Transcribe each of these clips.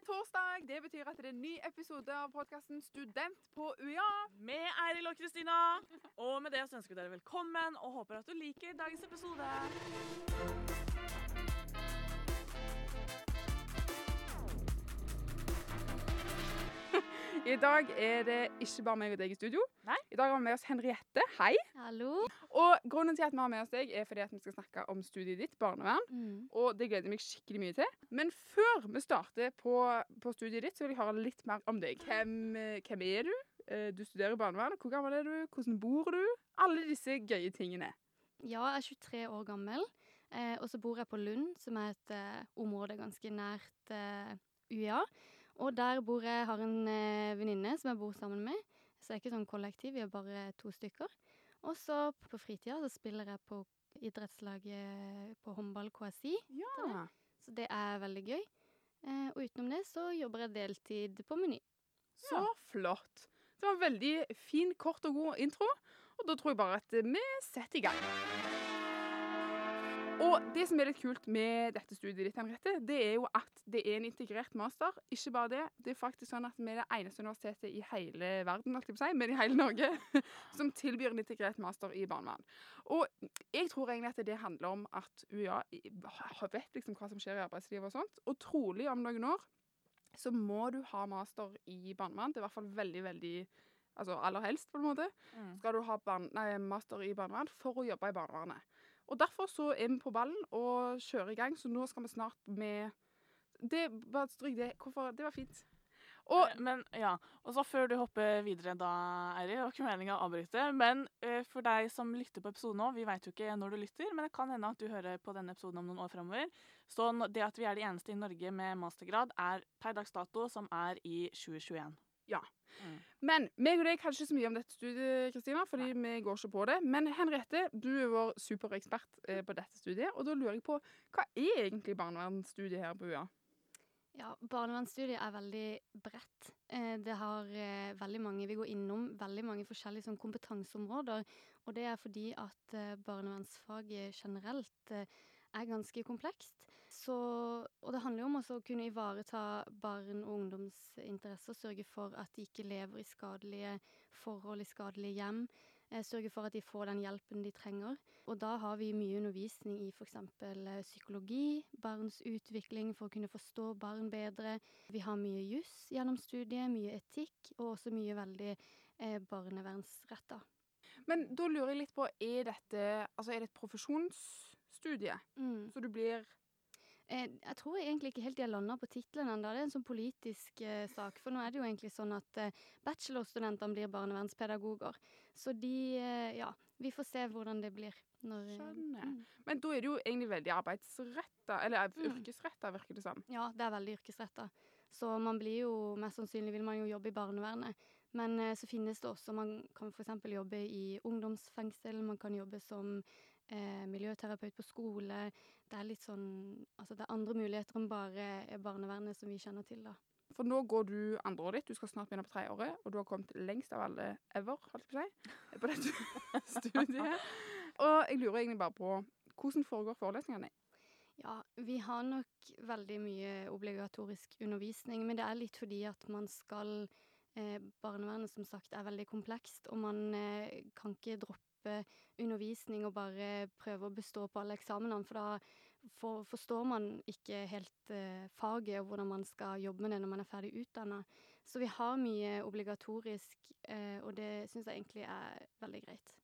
er torsdag. Det betyr at det er en ny episode av podkasten Student på UiA. Med Eiril og Kristina. Og med det så ønsker vi dere velkommen og håper at du liker dagens episode. I dag er det ikke bare meg og deg i studio. Nei. I dag har vi med oss Henriette. Hei. Hallo. Og grunnen til at vi har med oss deg, er fordi at vi skal snakke om studiet ditt, barnevern. Mm. Og det gleder jeg meg skikkelig mye til. Men før vi starter på, på studiet ditt, så vil jeg høre litt mer om deg. Hvem, hvem er du? Eh, Du studerer barnevern. Hvor gammel er du? Hvordan bor du? Alle disse gøye tingene. Ja, jeg er 23 år gammel, eh, og så bor jeg på Lund, som er et eh, område ganske nært eh, UiA. Og der bor jeg, har en eh, venninne som jeg bor sammen med. Så det er ikke sånn kollektiv, vi er bare to stykker. Og så på fritida så spiller jeg på idrettslaget på håndball KSI, Ja. så det er veldig gøy. Eh, og utenom det så jobber jeg deltid på Meny. Så flott. Det var en veldig fin, kort og god intro. Og da tror jeg bare at vi setter i gang. Og det som er litt kult med dette studiet ditt, Henriette, det er jo at det er en integrert master. Ikke bare det. Det er faktisk sånn at vi er det eneste universitetet i hele verden, holdt jeg på å si, men i hele Norge, som tilbyr en integrert master i barnevern. Og jeg tror egentlig at det handler om at UiA vet liksom hva som skjer i arbeidslivet og sånt. Og trolig om noen år så må du ha master i barnevern. Det er i hvert fall veldig, veldig Altså aller helst, på en måte. Mm. Skal du ha barn, nei, master i barnevern for å jobbe i barnevernet. Og derfor så er vi på ballen og kjører i gang, så nå skal vi snart med det, Bare stryk det. Hvorfor? Det var fint. Og Eh, Men ja, og så før du hopper videre da, Eiril, det var ikke meningen å avbryte, men uh, for deg som lytter på episoden nå, vi vet jo ikke når du lytter, men det kan hende at du hører på denne episoden om noen år fremover. Så det at vi er de eneste i Norge med mastergrad, er per dags dato, som er i 2021. Ja. Mm. Men meg og deg kan ikke så mye om dette studiet, Kristina, fordi vi går ikke på det. Men Henriette, du er vår superekspert eh, på dette studiet, og da lurer jeg på hva er egentlig barnevernsstudiet her på UiA? Ja, barnevernsstudiet er veldig bredt. Eh, det har eh, veldig mange Vi går innom veldig mange forskjellige sånn, kompetanseområder. Og det er fordi at eh, barnevernsfaget generelt eh, er ganske komplekst. Så, og det handler jo om også å kunne ivareta barn og ungdoms interesser. Sørge for at de ikke lever i skadelige forhold, i skadelige hjem. Eh, sørge for at de får den hjelpen de trenger. Og da har vi mye undervisning i f.eks. psykologi, barns utvikling for å kunne forstå barn bedre. Vi har mye juss gjennom studiet, mye etikk, og også mye veldig eh, barnevernsretta. Men da lurer jeg litt på, er dette Altså, er det et profesjonsstudie? Mm. Så du blir Eh, jeg tror egentlig ikke helt de har landa på tittelen ennå. Det er en sånn politisk eh, sak. For nå er det jo egentlig sånn at eh, bachelorstudentene blir barnevernspedagoger. Så de eh, Ja, vi får se hvordan det blir. Når, eh, Skjønner. mm. Men da er det jo egentlig veldig arbeidsretta, eller Mm. yrkesretta, virker det som. Ja, det er veldig yrkesretta. Så man blir jo Mest sannsynlig vil man jo jobbe i barnevernet. Men eh, så finnes det også Man kan f.eks. jobbe i ungdomsfengsel, man kan jobbe som eh, miljøterapeut på skole. Det er litt sånn Altså det er andre muligheter enn bare eh, barnevernet som vi kjenner til, da. For nå går du andreåret ditt, du skal snart begynne på tredjeåret, og du har kommet lengst av alle ever, holdt jeg på å si, på dette studiet. Og jeg lurer egentlig bare på hvordan foregår forelesningene? Ja, vi har nok veldig mye obligatorisk undervisning, men det er litt fordi at man skal Barnevernet som sagt er veldig komplekst, og man eh, kan ikke droppe undervisning og bare prøve å bestå på alle eksamenene, for da for, forstår man ikke helt eh, faget og hvordan man skal jobbe med det når man er ferdig utdanna. Så vi har mye obligatorisk, eh, og det syns jeg egentlig er veldig greit.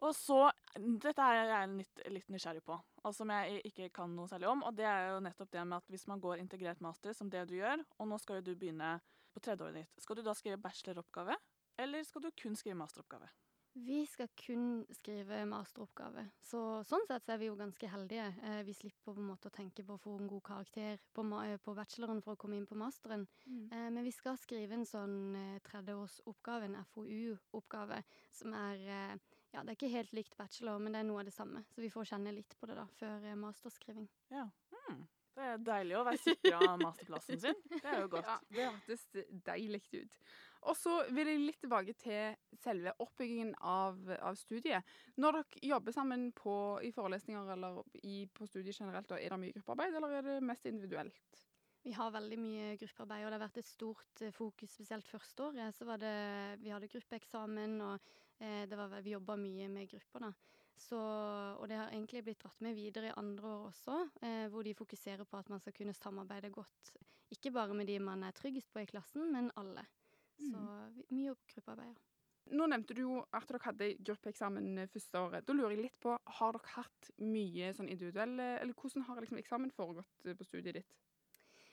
Og så, dette er jeg litt, litt nysgjerrig på, og som jeg ikke kan noe særlig om. Og det er jo nettopp det med at hvis man går integrert master, som det du gjør, og nå skal jo du begynne på tredjeåret ditt, skal du da skrive bacheloroppgave, eller skal du kun skrive masteroppgave? Vi skal kun skrive masteroppgave, så sånn sett så er vi jo ganske heldige. Eh, vi slipper på en måte å tenke på å få en god karakter på, eh, på bacheloren for å komme inn på masteren. Eh, men vi skal skrive en sånn eh, tredjeårsoppgave, en FoU-oppgave, som er eh, Ja, det er ikke helt likt bachelor, men det er noe av det samme. Så vi får kjenne litt på det da, før eh, masterskriving. Ja. Hmm. Det er deilig å være sikra masterplassen sin. Det er jo godt. Ja, det hørtes deilig ut. Og så vil jeg litt tilbake til selve oppbyggingen av, av studiet. Når dere jobber sammen på, i forelesninger eller i, på studiet generelt, da, er det mye gruppearbeid, eller er det mest individuelt? Vi har veldig mye gruppearbeid, og det har vært et stort eh, fokus, spesielt første året. Så var det Vi hadde gruppeeksamen, og eh, det var, vi jobba mye med grupper, da. Så, og det har egentlig blitt dratt med videre i andre år også, eh, hvor de fokuserer på at man skal kunne samarbeide godt. Ikke bare med de man er tryggest på i klassen, men alle. Så mm. mye gruppearbeid. Nå nevnte du jo at dere hadde gruppeeksamen eh, første året. Da lurer jeg litt på, Har dere hatt mye sånn individuelle Eller hvordan har liksom eksamen foregått eh, på studiet ditt?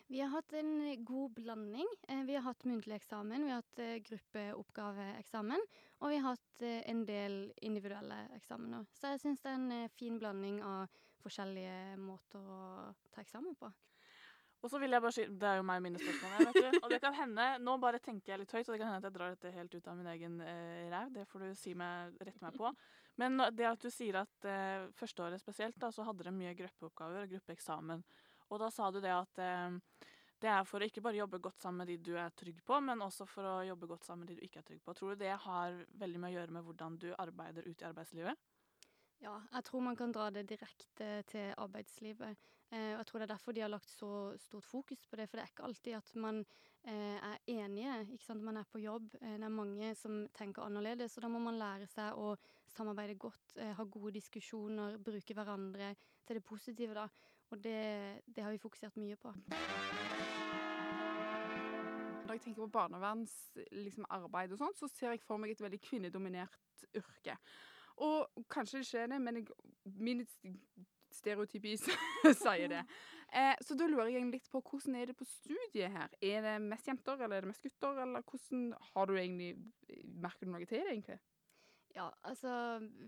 Vi har hatt en god blanding. Eh, Vi har hatt muntlig eksamen, vi har hatt eh, gruppeoppgaveeksamen, og vi har hatt eh, en del individuelle eksamener. Så jeg syns det er en fin blanding av forskjellige måter å ta eksamen på. Og så vil jeg bare si, Det er jo meg og mine spørsmål vet du. Og det kan hende, Nå bare tenker jeg litt høyt, og det kan hende at jeg drar dette helt ut av min egen eh, ræv. Det får du si meg, rette meg på. Men det at du sier at eh, førsteåret spesielt, da, så hadde dere mye gruppeoppgaver og gruppeeksamen. Og da sa du det at eh, det er for å ikke bare jobbe godt sammen med de du er trygg på, men også for å jobbe godt sammen med de du ikke er trygg på. Tror du det har veldig mye å gjøre med hvordan du arbeider ute i arbeidslivet? Ja, jeg tror man kan dra det direkte til arbeidslivet. Eh, og jeg tror det er derfor de har lagt så stort fokus på det. For det er ikke alltid at man eh, er enige. ikke sant? Man er på jobb. Eh, det er mange som tenker annerledes. Og da må man lære seg å samarbeide godt, eh, ha gode diskusjoner, bruke hverandre til det positive. da. Og det, det har vi fokusert mye på. Når jeg tenker på barnevernsarbeid liksom, og sånt, så ser jeg for meg et veldig kvinnedominert yrke. Og kanskje det ikke er det, men jeg, min stereotypi sier det. Eh, så da lurer jeg litt på hvordan er det på studiet her? Er det mest jenter, eller er det mest gutter, eller hvordan har du egentlig Merker du noe til det, egentlig? Ja, altså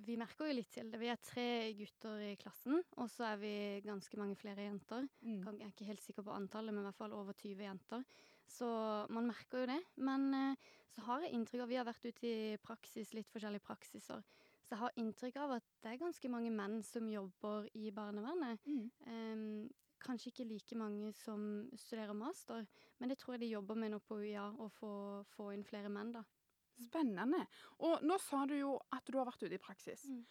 vi merker jo litt til det. Vi er tre gutter i klassen, og så er vi ganske mange flere jenter. Mm. jeg er ikke helt sikker på antallet, men i hvert fall over 20 jenter. Så man merker jo det. Men eh, så har jeg inntrykk av Vi har vært ute i praksis, litt forskjellige praksiser. Så jeg har inntrykk av at det er ganske mange menn som jobber i barnevernet. Mm. Um, kanskje ikke like mange som studerer master, men det tror jeg de jobber med nå på UiA, å få, få inn flere menn, da. Spennende. Og nå sa du jo at du har vært ute i praksis. Mm.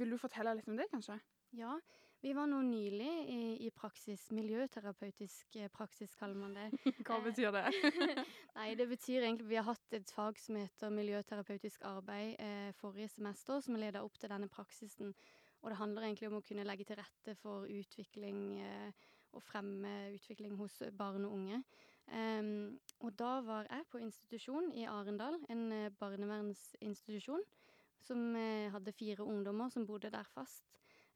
Vil du fortelle litt om det, kanskje? Ja, vi var nå nylig i, i praksis. Miljøterapeutisk eh, praksis, kaller man det. Hva Eh, betyr det? Nei, det betyr egentlig Vi har hatt et fag som heter miljøterapeutisk arbeid eh, forrige semester, som leder opp til denne praksisen. Og det handler egentlig om å kunne legge til rette for utvikling eh, og fremme utvikling hos barn og unge. Em, og da var jeg på institusjon i Arendal, en eh, barnevernsinstitusjon, som eh, hadde fire ungdommer som bodde der fast.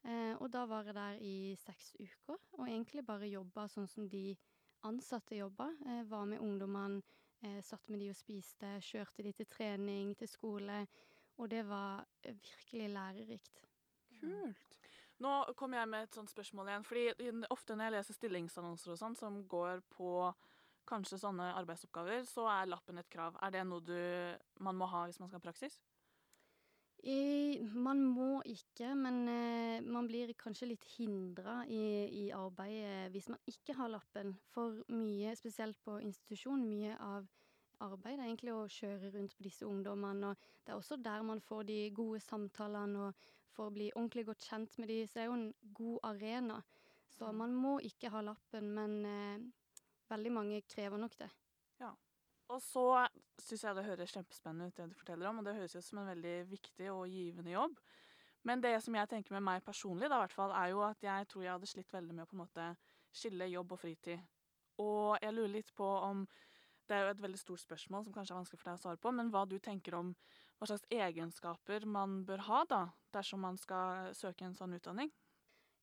Eh, og da var jeg der i seks uker, og egentlig bare jobba sånn som de ansatte jobba. Var med ungdommene, satt med de og spiste, kjørte de til trening, til skole. Og det var virkelig lærerikt. Kult. Nå kommer jeg med et sånt spørsmål igjen. fordi Ofte når jeg leser stillingsannonser og sånn som går på kanskje sånne arbeidsoppgaver, så er lappen et krav. Er det noe du, man må ha hvis man skal ha praksis? I, man må ikke, men eh, man blir kanskje litt hindra i, i arbeidet hvis man ikke har lappen. For mye, spesielt på institusjon, mye av arbeidet er egentlig å kjøre rundt på disse ungdommene. Og det er også der man får de gode samtalene og får bli ordentlig godt kjent med de, så det er jo en god arena. Så man må ikke ha lappen, men eh, veldig mange krever nok det. Ja. Og så syns jeg det høres kjempespennende ut det du forteller om, og det høres ut som en veldig viktig og givende jobb. Men det som jeg tenker med meg personlig, da, hvert fall, er jo at jeg tror jeg hadde slitt veldig med å på en måte skille jobb og fritid. Og jeg lurer litt på om Det er jo et veldig stort spørsmål som kanskje er vanskelig for deg å svare på, men hva du tenker om hva slags egenskaper man bør ha da, dersom man skal søke en sånn utdanning?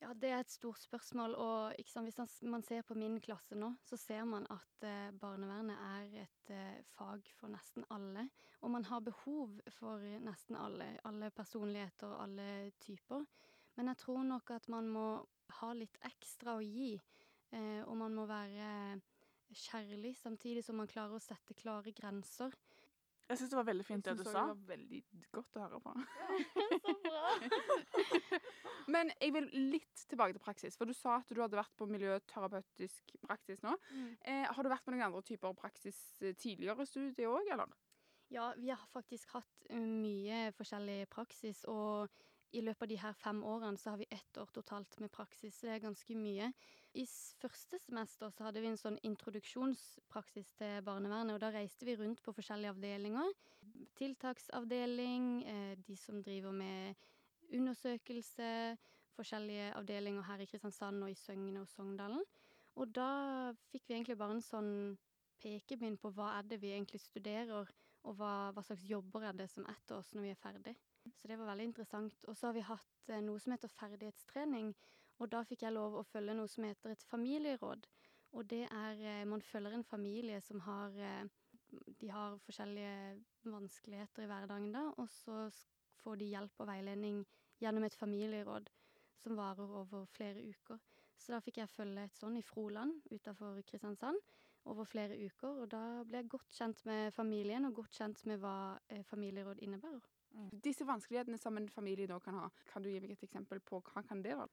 Ja, det er et stort spørsmål, og ikke sant, hvis man ser på min klasse nå, så ser man at eh, barnevernet er et eh, fag for nesten alle. Og man har behov for nesten alle, alle personligheter, alle typer. Men jeg tror nok at man må ha litt ekstra å gi, eh, og man må være kjærlig samtidig som man klarer å sette klare grenser. Jeg syns det var veldig fint det du sa. Det var veldig godt å høre på. Ja, Så bra! Men jeg vil litt tilbake til praksis. For du sa at du hadde vært på miljøterapeutisk praksis nå. Eh, har du vært på noen andre typer praksis eh, tidligere i studiet òg, eller? Ja, vi har faktisk hatt eh, mye forskjellig praksis, og i løpet av de her fem årene så har vi ett år totalt med praksis, så det er ganske mye. I første semester så hadde vi en sånn introduksjonspraksis til barnevernet, og da reiste vi rundt på forskjellige avdelinger. Tiltaksavdeling, eh, de som driver med undersøkelse, forskjellige avdelinger her i Kristiansand og i Søgne og Sogndalen. Og da fikk vi egentlig bare en sånn pekepinn på hva er det vi egentlig studerer, og hva, hva slags jobber er det som etter oss når vi er ferdig. Så det var veldig interessant. Og så har vi hatt eh, noe som heter ferdighetstrening, og da fikk jeg lov å følge noe som heter et familieråd. Og det er eh, Man følger en familie som har eh, De har forskjellige vanskeligheter i hverdagen, da, og så får de hjelp og veiledning gjennom et familieråd som varer over flere uker. Så da fikk jeg følge et sånn i Froland utafor Kristiansand over flere uker, og da ble jeg godt kjent med familien og godt kjent med hva eh, familieråd innebærer. Disse vanskelighetene som en familie da kan ha, kan du gi meg et eksempel på hva kan det være?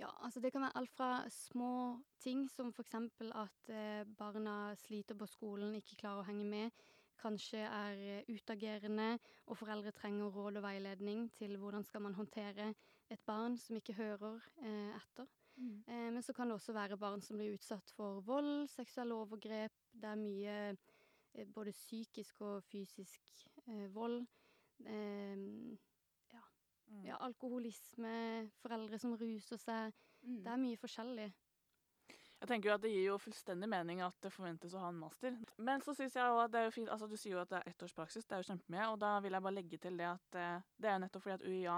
Ja, altså det kan være alt fra små ting som eksempel at eh, barna sliter på skolen, ikke klarer å henge med, kanskje er eh, utagerende, og foreldre trenger råd og veiledning til hvordan skal man håndtere et barn som ikke hører eh, etter. Eh, men så kan det også være barn som blir utsatt for vold, seksuelle overgrep. Det er mye eh, både psykisk og fysisk eh, vold. Eh, Mm. ja, alkoholisme, foreldre som ruser seg. Mm. Det er mye forskjellig. Jeg tenker jo at Det gir jo fullstendig mening at det forventes å ha en master. Men så synes jeg også at det er jo fint, altså du sier jo at det er ettårspraksis, det er jo kjempemye. Og da vil jeg bare legge til det at eh, det er nettopp fordi at UiA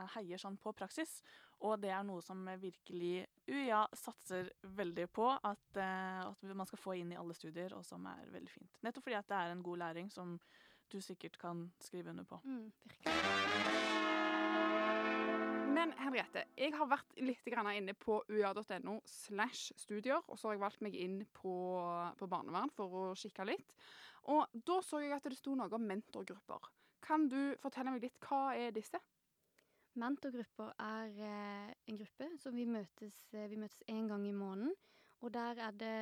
er- heier sånn på praksis. Og det er noe som virkelig UiA satser veldig på at, eh, at man skal få inn i alle studier, og som er veldig fint. Nettopp fordi at det er en god læring som du sikkert kan skrive under på. Mm, virkelig. Men Henriette, jeg har vært litt inne på ua.no slash studier, og så har jeg valgt meg inn på, på barnevern for å kikke litt. Og da så jeg at det sto noe om mentorgrupper. Kan du fortelle meg litt, hva er disse? Mentorgrupper er eh, en gruppe som vi møtes eh, Vi møtes en gang i måneden. Og der er det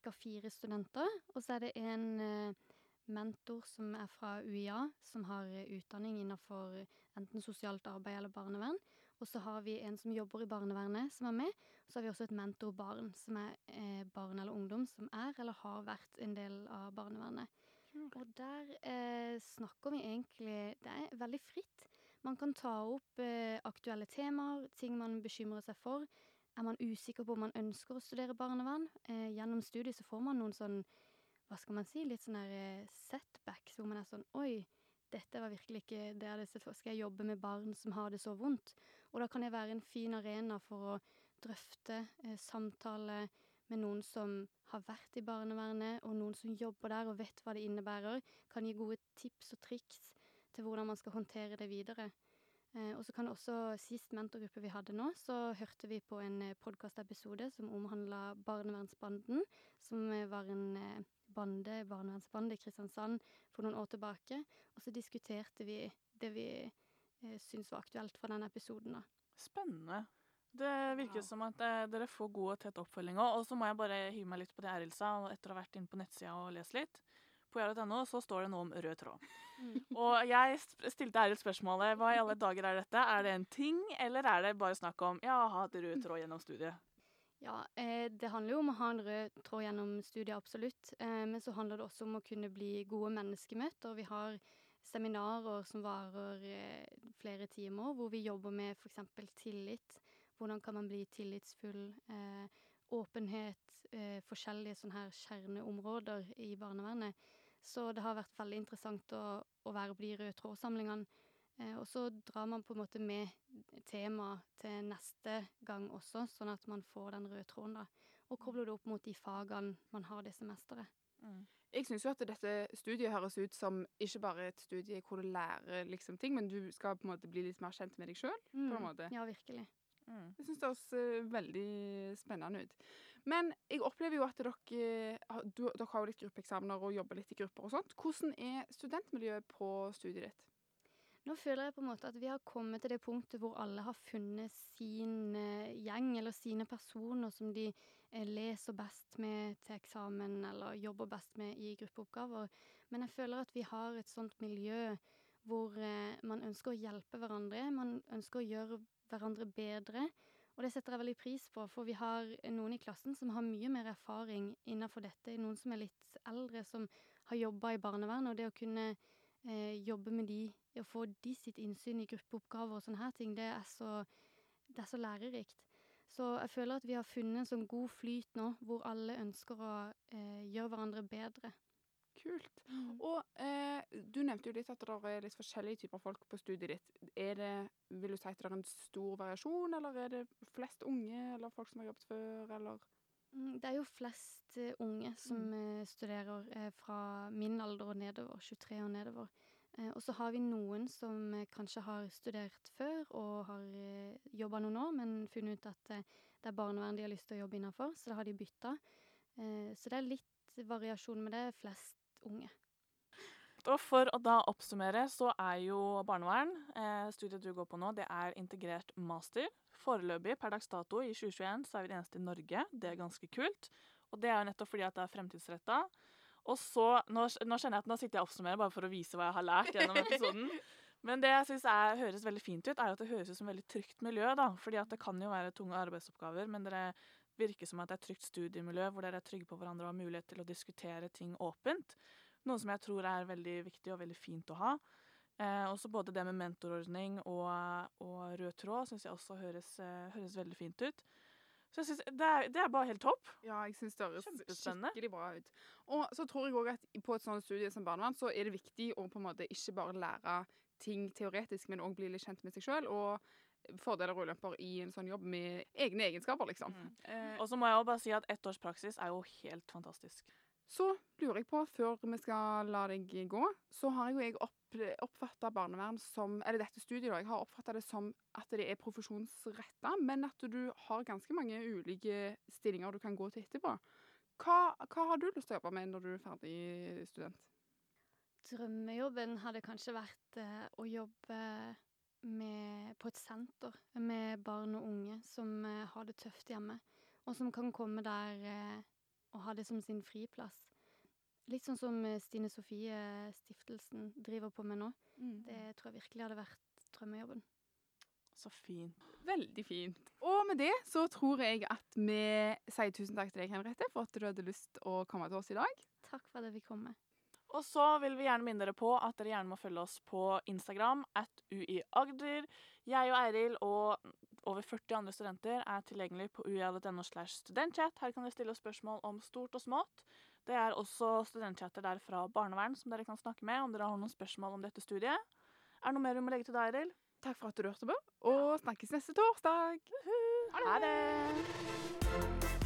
ca. fire studenter. Og så er det en eh, mentor som er fra UiA, som har utdanning innenfor enten sosialt arbeid eller barnevern. Og så har vi en som jobber i barnevernet, som er med. Og så har vi også et mentorbarn, som er eh, barn eller ungdom som er eller har vært en del av barnevernet. Og der eh, snakker vi egentlig Det er veldig fritt. Man kan ta opp eh, aktuelle temaer, ting man bekymrer seg for. Er man usikker på om man ønsker å studere barnevern? Eh, gjennom studiet så får man noen sånn, hva skal man si, litt sånn der eh, setbacks, hvor man er sånn Oi, dette var virkelig ikke det jeg hadde sett for. Skal jeg jobbe med barn som har det så vondt? Og da kan det være en fin arena for å drøfte, eh, samtale med noen som har vært i barnevernet, og noen som jobber der og vet hva det innebærer. Kan gi gode tips og triks til hvordan man skal håndtere det videre. Eh, og så kan også, Sist mentorgruppe vi hadde nå, så hørte vi på en eh, podkastepisode som omhandla Barnevernsbanden, som eh, var en eh, bande, barnevernsbande i Kristiansand for noen år tilbake. Og så diskuterte vi det vi eh, syntes var aktuelt fra den episoden. da. Spennende. Det virker Wow. som at eh, dere får god og tett oppfølging òg. Og så må jeg bare hive meg litt på det Eril sa, etter å ha vært inne på nettsida og lest litt. På jar.no så står det noe om rød tråd. Og jeg stilte Eril spørsmålet hva i alle dager er dette? Er det en ting, eller er det bare snakk om ja, ha et rød tråd gjennom studiet? Ja, eh, det handler jo om å ha en rød tråd gjennom studiet, absolutt. Men så handler det også om å kunne bli gode menneskemøter. Vi har seminarer som varer eh, flere timer, hvor vi jobber med f.eks. tillit. Hvordan kan man bli tillitsfull? Eh, åpenhet. Eh, forskjellige sånne her kjerneområder i barnevernet. Så det har vært veldig interessant å, å være på de røde trådsamlingene. Og så drar man på en måte med tema til neste gang også, sånn at man får den røde tråden, da. Og kobler det opp mot de fagene man har det semesteret. Mm. Jeg syns jo at dette studiet høres ut som ikke bare et studie hvor du lærer liksom ting, men du skal på en måte bli litt mer kjent med deg sjøl. en måte. Ja, virkelig. Mm. Jeg syns det høres eh, veldig spennende ut. Men jeg opplever jo at dere, du, dere har jo litt gruppeeksamener og jobber litt i grupper og sånt. Hvordan er studentmiljøet på studiet ditt? Nå føler jeg på en måte at vi har kommet til det punktet hvor alle har funnet sin eh, gjeng, eller sine personer som de leser best med til eksamen, eller jobber best med i gruppeoppgaver. Men jeg føler at vi har et sånt miljø hvor eh, man ønsker å hjelpe hverandre. Man ønsker å gjøre hverandre bedre. Og det setter jeg veldig pris på, for vi har noen i klassen som har mye mer erfaring innenfor dette. Noen som er litt eldre, som har jobba i barnevernet. Og det å kunne eh, jobbe med de, å få de sitt innsyn i gruppeoppgaver og sånne her ting, det er så, det er så lærerikt. Så jeg føler at vi har funnet en sånn god flyt nå, hvor alle ønsker å eh, gjøre hverandre bedre. Kult. Og eh, du nevnte jo litt at det er litt forskjellige typer folk på studiet ditt. Er det, vil du si at det er en stor variasjon, eller er det flest unge, eller folk som har jobbet før, eller? Mm, Det er jo flest eh, unge som mm. studerer eh, fra min alder og nedover, 23 og nedover. Eh, og så har vi noen som eh, kanskje har studert før og har eh, jobba noen år, men funnet ut at det er barnevern de har lyst til å jobbe innafor, så da har de bytta. Så det er litt variasjon, men det flest unge. Og for å da oppsummere, så er jo barnevern, studiet du går på nå, det er integrert master. Foreløpig, per dags dato, i 2021, så er vi det eneste i Norge. Det er ganske kult. Og det er jo nettopp fordi at det er fremtidsretta. Og så, nå, nå kjenner jeg at nå sitter jeg og oppsummerer bare for å vise hva jeg har lært gjennom episoden. Men det jeg syns høres veldig fint ut, er at det høres ut som et veldig trygt miljø. da. Fordi at det kan jo være tunge arbeidsoppgaver, men dere virker som at det er et trygt studiemiljø hvor dere er trygge på hverandre og har mulighet til å diskutere ting åpent. Noe som jeg tror er veldig viktig og veldig fint å ha. Eh, også både det med mentorordning og, og rød tråd syns jeg også høres, eh, høres veldig fint ut. Så jeg synes det, er, det er bare helt topp. Ja, jeg syns det høres skikkelig bra ut. Og så tror jeg òg at på et sånt studie som barnevern, så er det viktig å på en måte ikke bare lære ting teoretisk, men òg bli litt kjent med seg sjøl. Og fordeler og ulemper i en sånn jobb med egne egenskaper, liksom. Mm. Eh, Og så må jeg også bare si at ett års praksis er jo helt fantastisk. Så lurer jeg på, før vi skal la deg gå, så har jo jeg opp, oppfatta barnevern som Eller dette studiet, da. Jeg har oppfatta det som at det er profesjonsretta, men at du har ganske mange ulike stillinger du kan gå til etterpå. Hva, hva har du lyst til å jobbe med når du er ferdig student? Drømmejobben hadde kanskje vært eh, å jobbe med, på et senter med barn og unge som eh, har det tøft hjemme, og som kan komme der eh, og ha det som sin friplass. Litt sånn som eh, Stine Sofie Stiftelsen driver på med nå. Det tror jeg virkelig hadde vært drømmejobben. Så fint. Veldig fint. Og med det så tror jeg at vi sier tusen takk til deg, Henriette, for at du hadde lyst å komme til oss i dag. Takk for at jeg fikk komme. Og så vil vi gjerne minne dere på at dere gjerne må følge oss på Instagram at uiagder. Jeg og Eiril og over 40 andre studenter er tilgjengelig på uia.no slash studentchat. Her kan dere stille oss spørsmål om stort og smått. Det er også studentchatter der fra barnevern som dere kan snakke med om dere har noen spørsmål om dette studiet. Er det noe mer vi må legge til deg, Eiril? Takk for at du hørte på, og snakkes neste torsdag. Ha det!